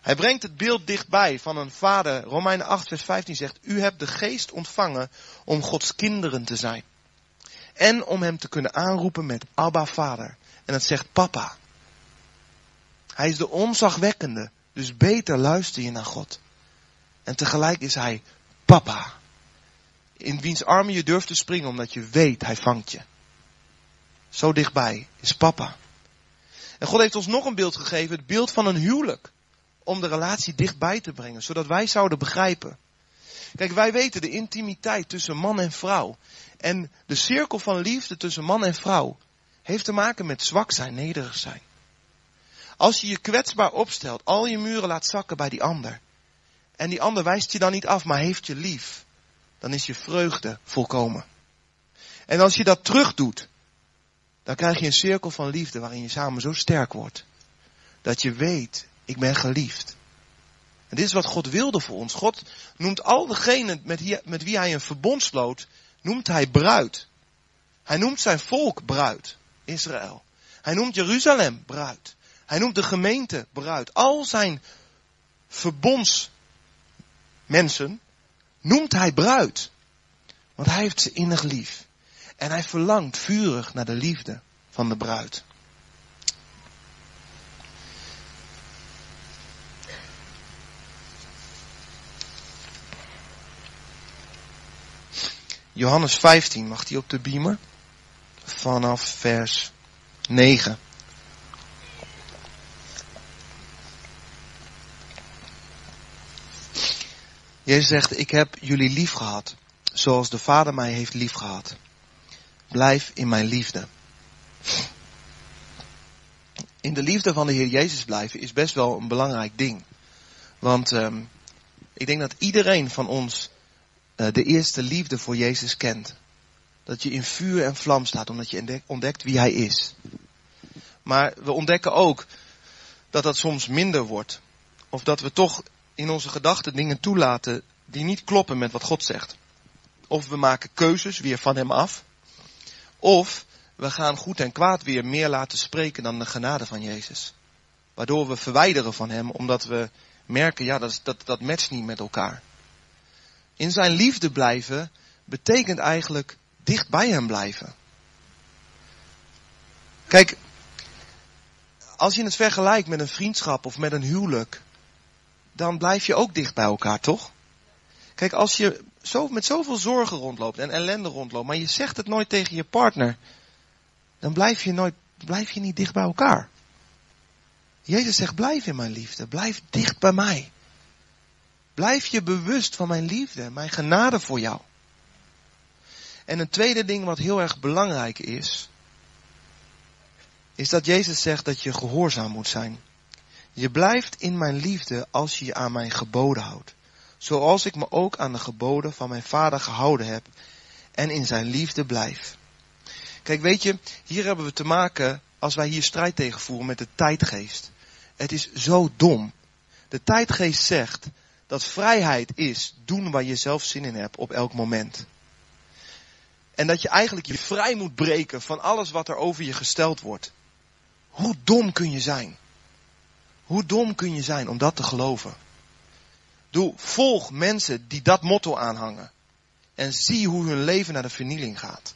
Hij brengt het beeld dichtbij van een vader. Romeinen 8, vers 15 zegt, u hebt de geest ontvangen om Gods kinderen te zijn. En om hem te kunnen aanroepen met Abba vader. En het zegt papa. Hij is de onzagwekkende, dus beter luister je naar God. En tegelijk is hij papa. In wiens armen je durft te springen omdat je weet, hij vangt je. Zo dichtbij is papa. En God heeft ons nog een beeld gegeven, het beeld van een huwelijk. Om de relatie dichtbij te brengen, zodat wij zouden begrijpen. Kijk, wij weten de intimiteit tussen man en vrouw. En de cirkel van liefde tussen man en vrouw heeft te maken met zwak zijn, nederig zijn. Als je je kwetsbaar opstelt, al je muren laat zakken bij die ander. En die ander wijst je dan niet af, maar heeft je lief. Dan is je vreugde volkomen. En als je dat terug doet, dan krijg je een cirkel van liefde waarin je samen zo sterk wordt. Dat je weet, ik ben geliefd. En dit is wat God wilde voor ons. God noemt al degenen met, wie hij een verbond sloot, noemt hij bruid. Hij noemt zijn volk bruid, Israël. Hij noemt Jeruzalem bruid. Hij noemt de gemeente bruid. Al zijn verbonds mensen noemt hij bruid. Want hij heeft ze innig lief. En hij verlangt vurig naar de liefde van de bruid. Johannes 15, mag die op de beamer? Vanaf vers 9. Jezus zegt, ik heb jullie lief gehad, zoals de Vader mij heeft lief gehad. Blijf in mijn liefde. In de liefde van de Heer Jezus blijven is best wel een belangrijk ding. Want um, ik denk dat iedereen van ons uh, de eerste liefde voor Jezus kent. Dat je in vuur en vlam staat omdat je ontdekt wie Hij is. Maar we ontdekken ook dat dat soms minder wordt. Of dat we toch in onze gedachten dingen toelaten die niet kloppen met wat God zegt. Of we maken keuzes weer van Hem af. Of we gaan goed en kwaad weer meer laten spreken dan de genade van Jezus. Waardoor we verwijderen van Hem omdat we merken, ja dat, dat, dat matcht niet met elkaar. In zijn liefde blijven betekent eigenlijk dicht bij hem blijven. Kijk, als je het vergelijkt met een vriendschap of met een huwelijk, dan blijf je ook dicht bij elkaar, toch? Kijk, als je zo, met zoveel zorgen rondloopt en ellende rondloopt, maar je zegt het nooit tegen je partner, dan blijf je, nooit, blijf je niet dicht bij elkaar. Jezus zegt, blijf in mijn liefde, blijf dicht bij mij. Blijf je bewust van mijn liefde, mijn genade voor jou. En een tweede ding wat heel erg belangrijk is, is dat Jezus zegt dat je gehoorzaam moet zijn. Je blijft in mijn liefde als je je aan mijn geboden houdt. Zoals ik me ook aan de geboden van mijn vader gehouden heb en in zijn liefde blijf. Kijk, weet je, hier hebben we te maken, als wij hier strijd tegen voeren, met de tijdgeest. Het is zo dom. De tijdgeest zegt dat vrijheid is doen waar je zelf zin in hebt op elk moment. En dat je eigenlijk je vrij moet breken van alles wat er over je gesteld wordt. Hoe dom kun je zijn? Hoe dom kun je zijn om dat te geloven? Doe, volg mensen die dat motto aanhangen. En zie hoe hun leven naar de vernieling gaat.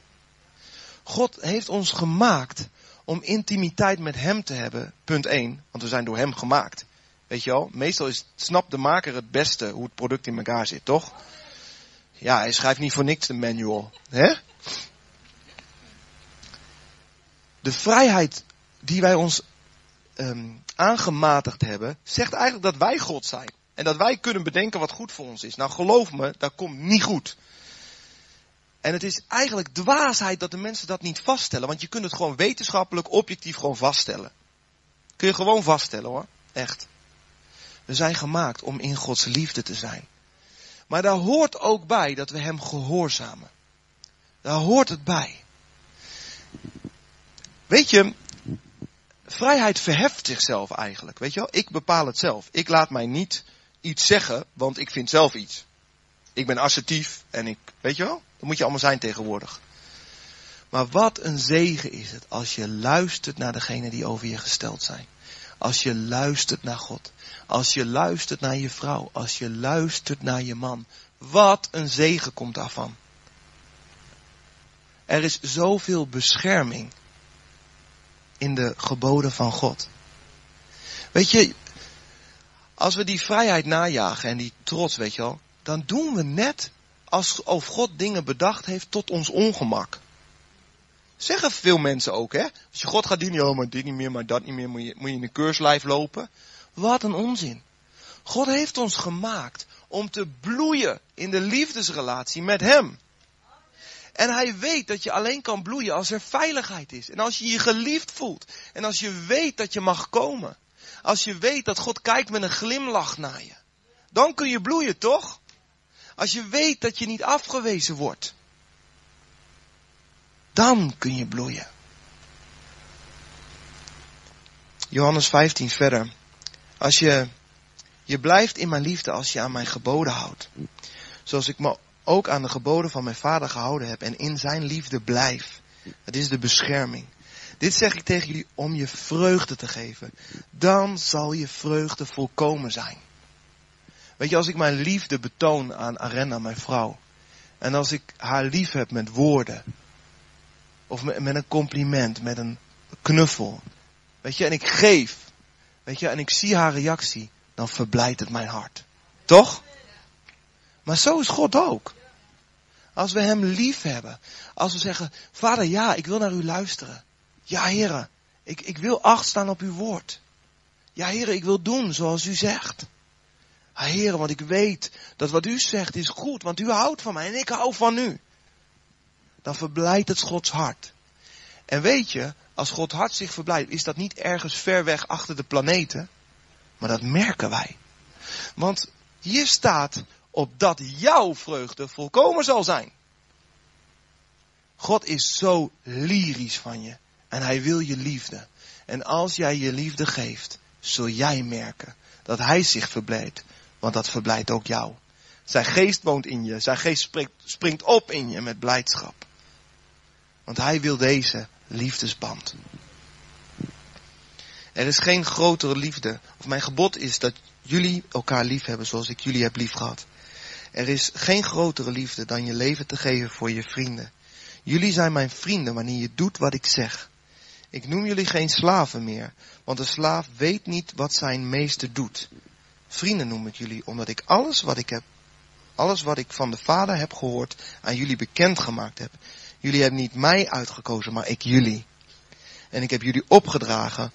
God heeft ons gemaakt om intimiteit met Hem te hebben, punt 1, want we zijn door Hem gemaakt. Weet je wel, meestal is, snapt de maker het beste hoe het product in elkaar zit, toch? Ja, hij schrijft niet voor niks de manual. Hè? De vrijheid die wij ons um, aangematigd hebben, zegt eigenlijk dat wij God zijn. En dat wij kunnen bedenken wat goed voor ons is. Nou geloof me, dat komt niet goed. En het is eigenlijk dwaasheid dat de mensen dat niet vaststellen. Want je kunt het gewoon wetenschappelijk, objectief gewoon vaststellen. Kun je gewoon vaststellen hoor. Echt. We zijn gemaakt om in Gods liefde te zijn. Maar daar hoort ook bij dat we Hem gehoorzamen. Daar hoort het bij. Weet je, vrijheid verheft zichzelf eigenlijk. Weet je wel, ik bepaal het zelf. Ik laat mij niet iets zeggen, want ik vind zelf iets. Ik ben assertief en ik, weet je wel, dat moet je allemaal zijn tegenwoordig. Maar wat een zegen is het als je luistert naar degene die over je gesteld zijn. Als je luistert naar God. Als je luistert naar je vrouw. Als je luistert naar je man. Wat een zegen komt daarvan. Er is zoveel bescherming in de geboden van God. Weet je, als we die vrijheid najagen en die trots, weet je wel, dan doen we net alsof God dingen bedacht heeft tot ons ongemak. Zeggen veel mensen ook, hè? Als je God gaat dienen, oh, maar dit niet meer, maar dat niet meer, moet je, moet je in een keurslijf lopen. Wat een onzin. God heeft ons gemaakt om te bloeien in de liefdesrelatie met Hem. En Hij weet dat je alleen kan bloeien als er veiligheid is. En als je je geliefd voelt. En als je weet dat je mag komen. Als je weet dat God kijkt met een glimlach naar je. Dan kun je bloeien, toch? Als je weet dat je niet afgewezen wordt. Dan kun je bloeien. Johannes 15 verder. Als je, je blijft in mijn liefde als je aan mijn geboden houdt. Zoals ik me ook aan de geboden van mijn vader gehouden heb en in zijn liefde blijf. Het is de bescherming. Dit zeg ik tegen jullie om je vreugde te geven. Dan zal je vreugde volkomen zijn. Weet je, als ik mijn liefde betoon aan Arena, mijn vrouw. En als ik haar lief heb met woorden. Of met een compliment, met een knuffel. Weet je, en ik geef. Weet je, en ik zie haar reactie. Dan verblijdt het mijn hart. Toch? Maar zo is God ook. Als we Hem lief hebben. Als we zeggen, Vader ja, ik wil naar U luisteren. Ja heren, ik, ik wil acht staan op Uw woord. Ja heren, ik wil doen zoals U zegt. Heren, want ik weet dat wat U zegt is goed, want U houdt van mij en ik hou van U. Dan verblijdt het Gods hart. En weet je, als God hart zich verblijdt, is dat niet ergens ver weg achter de planeten. Maar dat merken wij. Want hier staat, opdat jouw vreugde volkomen zal zijn. God is zo lyrisch van je. En hij wil je liefde. En als jij je liefde geeft, zul jij merken dat hij zich verblijdt. Want dat verblijdt ook jou. Zijn geest woont in je. Zijn geest springt, springt op in je met blijdschap. Want hij wil deze liefdesband. Er is geen grotere liefde. Of mijn gebod is dat jullie elkaar lief hebben zoals ik jullie heb lief gehad. Er is geen grotere liefde dan je leven te geven voor je vrienden. Jullie zijn mijn vrienden wanneer je doet wat ik zeg. Ik noem jullie geen slaven meer, want een slaaf weet niet wat zijn meester doet. Vrienden noem ik jullie, omdat ik alles wat ik heb, alles wat ik van de Vader heb gehoord, aan jullie bekendgemaakt heb. Jullie hebben niet mij uitgekozen, maar ik jullie. En ik heb jullie opgedragen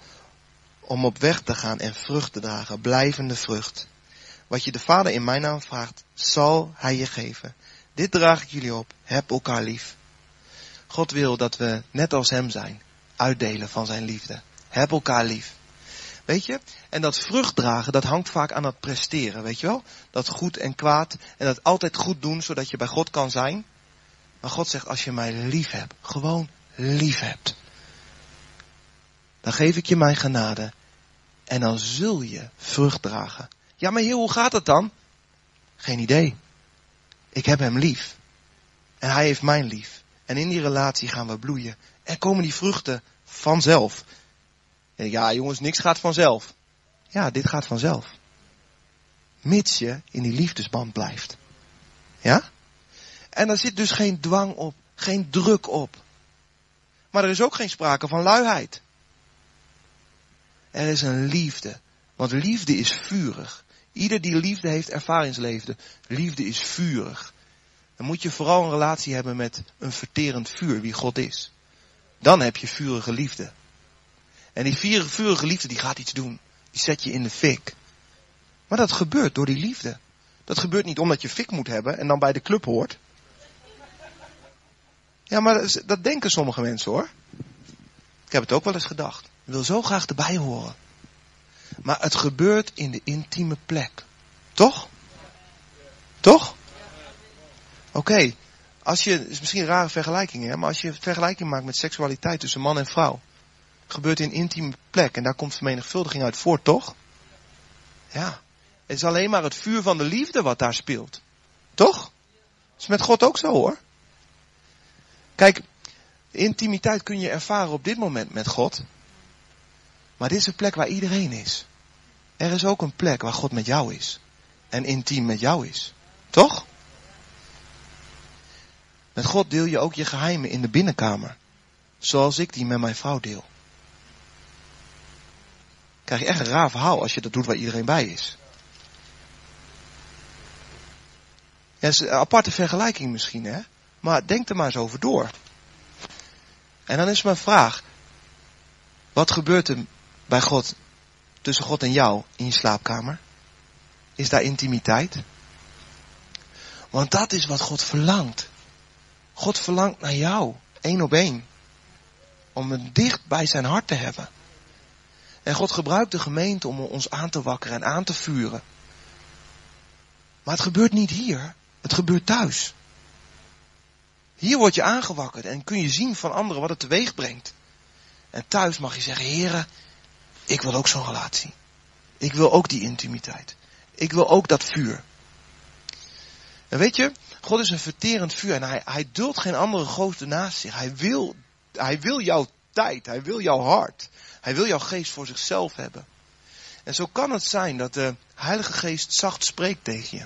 om op weg te gaan en vrucht te dragen, blijvende vrucht. Wat je de Vader in mijn naam vraagt, zal Hij je geven. Dit draag ik jullie op. Heb elkaar lief. God wil dat we net als Hem zijn. Uitdelen van Zijn liefde. Heb elkaar lief. Weet je? En dat vrucht dragen, dat hangt vaak aan dat presteren, weet je wel? Dat goed en kwaad en dat altijd goed doen, zodat je bij God kan zijn. Maar God zegt, als je mij lief hebt, gewoon lief hebt, dan geef ik je mijn genade en dan zul je vrucht dragen. Ja, maar heer, hoe gaat het dan? Geen idee. Ik heb hem lief. En hij heeft mijn lief. En in die relatie gaan we bloeien. En komen die vruchten vanzelf. En ja, jongens, niks gaat vanzelf. Ja, dit gaat vanzelf. Mits je in die liefdesband blijft. Ja? En er zit dus geen dwang op, geen druk op. Maar er is ook geen sprake van luiheid. Er is een liefde. Want liefde is vurig. Ieder die liefde heeft ervaringsleefde. Liefde is vurig. Dan moet je vooral een relatie hebben met een verterend vuur, wie God is. Dan heb je vurige liefde. En die vurige liefde die gaat iets doen. Die zet je in de fik. Maar dat gebeurt door die liefde. Dat gebeurt niet omdat je fik moet hebben en dan bij de club hoort. Ja, maar dat denken sommige mensen hoor. Ik heb het ook wel eens gedacht. Ik wil zo graag erbij horen. Maar het gebeurt in de intieme plek. Toch? Toch? Oké. Als je, het is misschien een rare vergelijking, hè, maar als je vergelijking maakt met seksualiteit tussen man en vrouw, gebeurt in intieme plek en daar komt vermenigvuldiging uit voort, toch? Ja. Het is alleen maar het vuur van de liefde wat daar speelt. Toch? Dat is met God ook zo hoor. Kijk, intimiteit kun je ervaren op dit moment met God. Maar dit is een plek waar iedereen is. Er is ook een plek waar God met jou is. En intiem met jou is. Toch? Met God deel je ook je geheimen in de binnenkamer. Zoals ik die met mijn vrouw deel. Krijg je echt een raar verhaal als je dat doet waar iedereen bij is. Ja, is een aparte vergelijking misschien, hè? Maar denk er maar eens over door. En dan is mijn vraag. Wat gebeurt er bij God, tussen God en jou in je slaapkamer? Is daar intimiteit? Want dat is wat God verlangt. God verlangt naar jou, één op één. Om het dicht bij zijn hart te hebben. En God gebruikt de gemeente om ons aan te wakkeren en aan te vuren. Maar het gebeurt niet hier, het gebeurt thuis. Hier word je aangewakkerd en kun je zien van anderen wat het teweeg brengt. En thuis mag je zeggen, heren, ik wil ook zo'n relatie. Ik wil ook die intimiteit. Ik wil ook dat vuur. En weet je, God is een verterend vuur en hij, hij duldt geen andere goden naast zich. Hij wil, hij wil jouw tijd, hij wil jouw hart. Hij wil jouw geest voor zichzelf hebben. En zo kan het zijn dat de Heilige Geest zacht spreekt tegen je.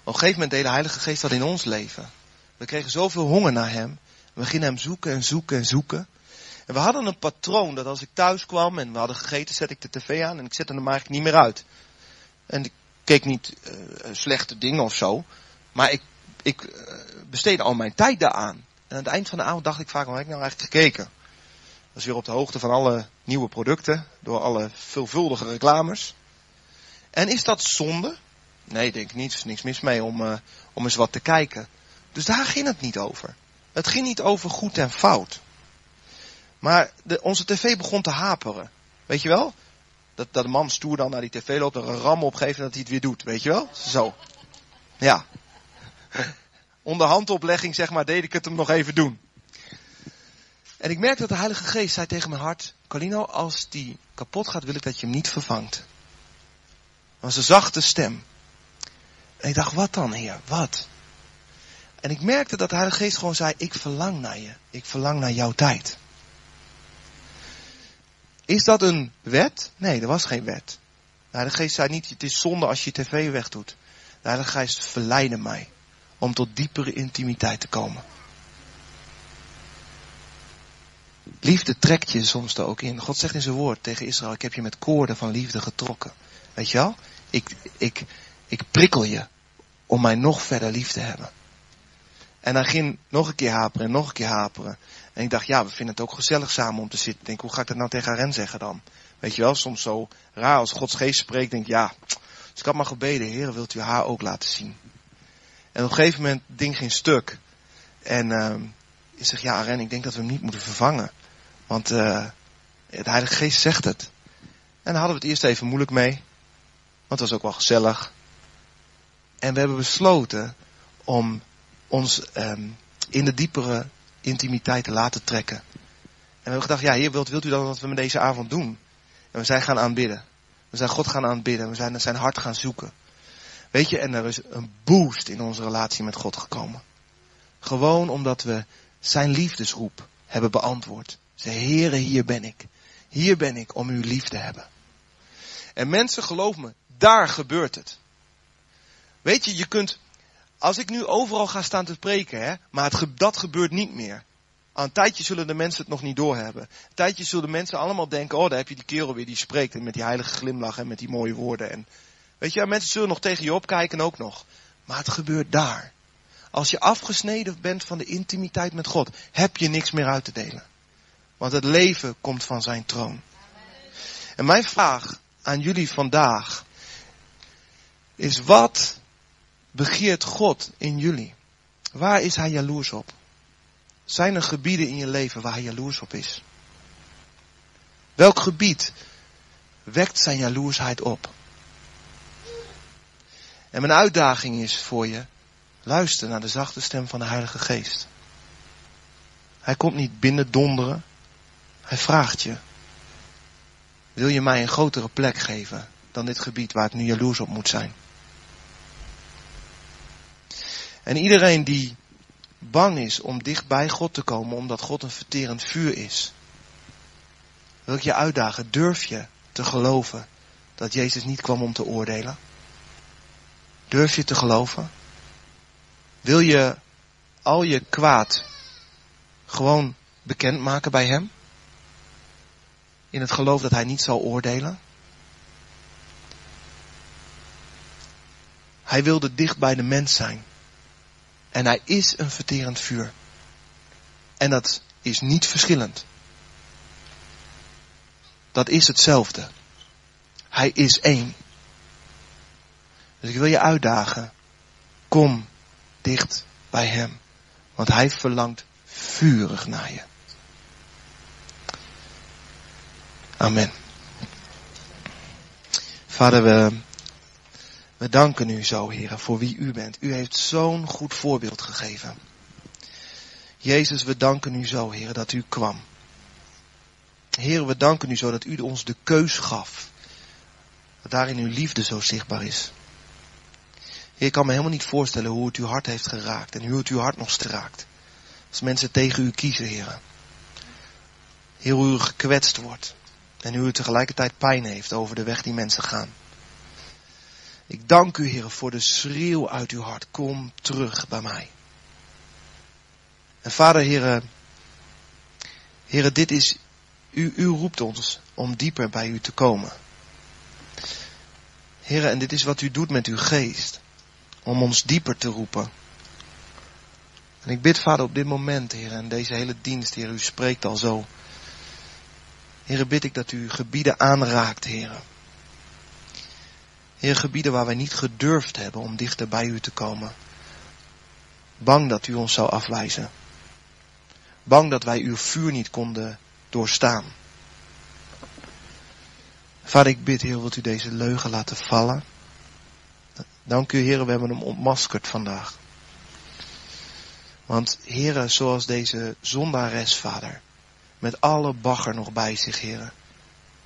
Op een gegeven moment deed de Heilige Geest dat in ons leven. We kregen zoveel honger naar Hem. We gingen Hem zoeken en zoeken en zoeken. En we hadden een patroon dat als ik thuis kwam en we hadden gegeten, zet ik de tv aan en ik zette hem eigenlijk niet meer uit. En ik keek niet uh, slechte dingen of zo, maar ik, ik uh, besteedde al mijn tijd daaraan. En aan het eind van de avond dacht ik vaak, waar heb ik nou eigenlijk gekeken? was weer op de hoogte van alle nieuwe producten, door alle veelvuldige reclames. En is dat zonde? Nee, denk ik niet. Er is niks mis mee om, uh, om eens wat te kijken. Dus daar ging het niet over. Het ging niet over goed en fout. Maar de, onze tv begon te haperen. Weet je wel? Dat, dat de man stoer dan naar die tv loopt, er een ram opgeeft en dat hij het weer doet. Weet je wel? Zo. Ja. Onder handoplegging, zeg maar, deed ik het hem nog even doen. En ik merkte dat de Heilige Geest zei tegen mijn hart: Colino, als die kapot gaat, wil ik dat je hem niet vervangt. Dat was een zachte stem. En ik dacht, wat dan, Heer? Wat? En ik merkte dat de Heilige Geest gewoon zei: Ik verlang naar je. Ik verlang naar jouw tijd. Is dat een wet? Nee, er was geen wet. De Heilige Geest zei niet: Het is zonde als je tv wegdoet. De Heilige Geest verleidde mij om tot diepere intimiteit te komen. Liefde trekt je soms er ook in. God zegt in zijn woord tegen Israël: Ik heb je met koorden van liefde getrokken. Weet je wel? Ik, ik, ik prikkel je om mij nog verder lief te hebben. En hij ging nog een keer haperen en nog een keer haperen. En ik dacht, ja, we vinden het ook gezellig samen om te zitten. Ik denk, hoe ga ik dat nou tegen Aren zeggen dan? Weet je wel, soms zo raar als Gods geest spreekt. Denk ja, dus ik had maar gebeden, Heer, wilt u haar ook laten zien? En op een gegeven moment, het ding ging stuk. En uh, ik zeg, ja, Aren, ik denk dat we hem niet moeten vervangen. Want uh, de Heilige Geest zegt het. En daar hadden we het eerst even moeilijk mee. Want het was ook wel gezellig. En we hebben besloten om ons um, in de diepere intimiteit te laten trekken. En we hebben gedacht, ja, Heer, wilt, wilt u dan wat we met deze avond doen? En we zijn gaan aanbidden. We zijn God gaan aanbidden. We zijn naar zijn hart gaan zoeken. Weet je, en er is een boost in onze relatie met God gekomen. Gewoon omdat we zijn liefdesroep hebben beantwoord. Ze Heere, hier ben ik. Hier ben ik om uw lief te hebben. En mensen, geloof me, daar gebeurt het. Weet je, je kunt, als ik nu overal ga staan te spreken, hè, maar dat gebeurt niet meer. Aan een tijdje zullen de mensen het nog niet doorhebben. Een tijdje zullen de mensen allemaal denken, oh daar heb je die kerel weer die spreekt. En met die heilige glimlach en met die mooie woorden. En, weet je, mensen zullen nog tegen je opkijken ook nog. Maar het gebeurt daar. Als je afgesneden bent van de intimiteit met God, heb je niks meer uit te delen. Want het leven komt van zijn troon. En mijn vraag aan jullie vandaag is wat begeert God in jullie? Waar is hij jaloers op? Zijn er gebieden in je leven waar hij jaloers op is? Welk gebied wekt zijn jaloersheid op? En mijn uitdaging is voor je, luister naar de zachte stem van de Heilige Geest. Hij komt niet binnen donderen. Hij vraagt je, wil je mij een grotere plek geven dan dit gebied waar ik nu jaloers op moet zijn? En iedereen die bang is om dicht bij God te komen, omdat God een verterend vuur is, wil ik je uitdagen, durf je te geloven dat Jezus niet kwam om te oordelen? Durf je te geloven? Wil je al je kwaad gewoon bekendmaken bij Hem? In het geloof dat Hij niet zal oordelen? Hij wilde dicht bij de mens zijn. En hij is een verterend vuur. En dat is niet verschillend. Dat is hetzelfde. Hij is één. Dus ik wil je uitdagen. Kom dicht bij hem. Want hij verlangt vurig naar je. Amen. Vader, we we danken u zo, heren, voor wie u bent. U heeft zo'n goed voorbeeld gegeven. Jezus, we danken u zo, heren, dat u kwam. Heren, we danken u zo dat u ons de keus gaf. Dat daarin uw liefde zo zichtbaar is. Heer, ik kan me helemaal niet voorstellen hoe het uw hart heeft geraakt en hoe het uw hart nog straakt. Als mensen tegen u kiezen, heren. Heer, hoe u gekwetst wordt. En u tegelijkertijd pijn heeft over de weg die mensen gaan. Ik dank u, Heer, voor de schreeuw uit uw hart. Kom terug bij mij. En vader, Heer, Heer, dit is, u, u roept ons om dieper bij u te komen. Heer, en dit is wat u doet met uw geest. Om ons dieper te roepen. En ik bid, vader, op dit moment, Heer, en deze hele dienst, Heer, u spreekt al zo. Heer, bid ik dat u gebieden aanraakt, Heer. Heer, gebieden waar wij niet gedurfd hebben om dichter bij u te komen. Bang dat u ons zou afwijzen. Bang dat wij uw vuur niet konden doorstaan. Vader, ik bid, Heer, wilt u deze leugen laten vallen. Dank u, Heer, we hebben hem ontmaskerd vandaag. Want, Heer, zoals deze zondares, Vader, met alle bagger nog bij zich, Heer.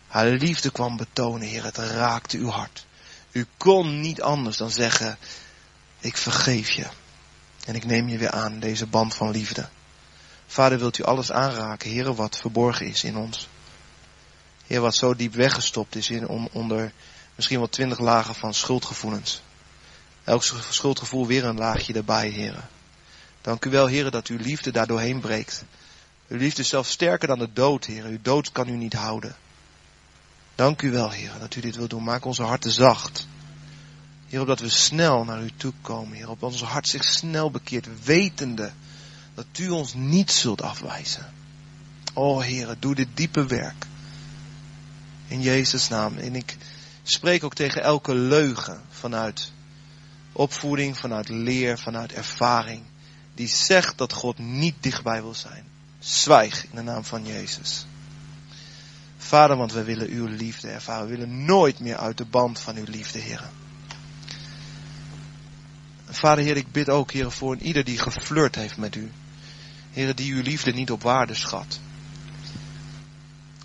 Haar liefde kwam betonen, Heer, het raakte uw hart. U kon niet anders dan zeggen, ik vergeef je. En ik neem je weer aan, deze band van liefde. Vader, wilt u alles aanraken, Heer, wat verborgen is in ons. Heer, wat zo diep weggestopt is in, onder misschien wel twintig lagen van schuldgevoelens. Elk schuldgevoel weer een laagje erbij, Heer. Dank u wel, Heer, dat uw liefde daar doorheen breekt. Uw liefde is zelfs sterker dan de dood, Heer. Uw dood kan u niet houden. Dank u wel, Heer, dat u dit wilt doen. Maak onze harten zacht. Heer, opdat we snel naar u toe komen, Heer. Opdat ons hart zich snel bekeert, wetende dat u ons niet zult afwijzen. O, Heer, doe dit diepe werk. In Jezus' naam. En ik spreek ook tegen elke leugen vanuit opvoeding, vanuit leer, vanuit ervaring. Die zegt dat God niet dichtbij wil zijn. Zwijg in de naam van Jezus. Vader, want we willen uw liefde ervaren. We willen nooit meer uit de band van uw liefde, Heer. Vader, Heer, ik bid ook, Heer, voor ieder die geflirt heeft met u. Heer, die uw liefde niet op waarde schat.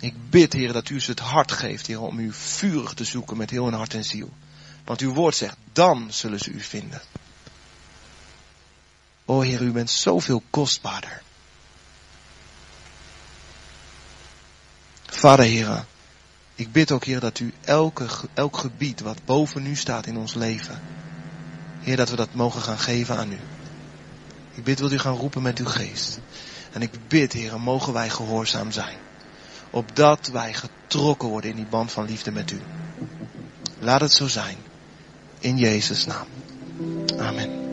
Ik bid, Heer, dat u ze het hart geeft, Heer, om u vurig te zoeken met heel hun hart en ziel. Want uw woord zegt, dan zullen ze u vinden. O Heer, u bent zoveel kostbaarder. Vader, Heer, ik bid ook, Heer, dat u elke, elk gebied wat boven u staat in ons leven, Heer, dat we dat mogen gaan geven aan u. Ik bid, wilt u gaan roepen met uw geest. En ik bid, Heer, mogen wij gehoorzaam zijn. Opdat wij getrokken worden in die band van liefde met u. Laat het zo zijn. In Jezus' naam. Amen.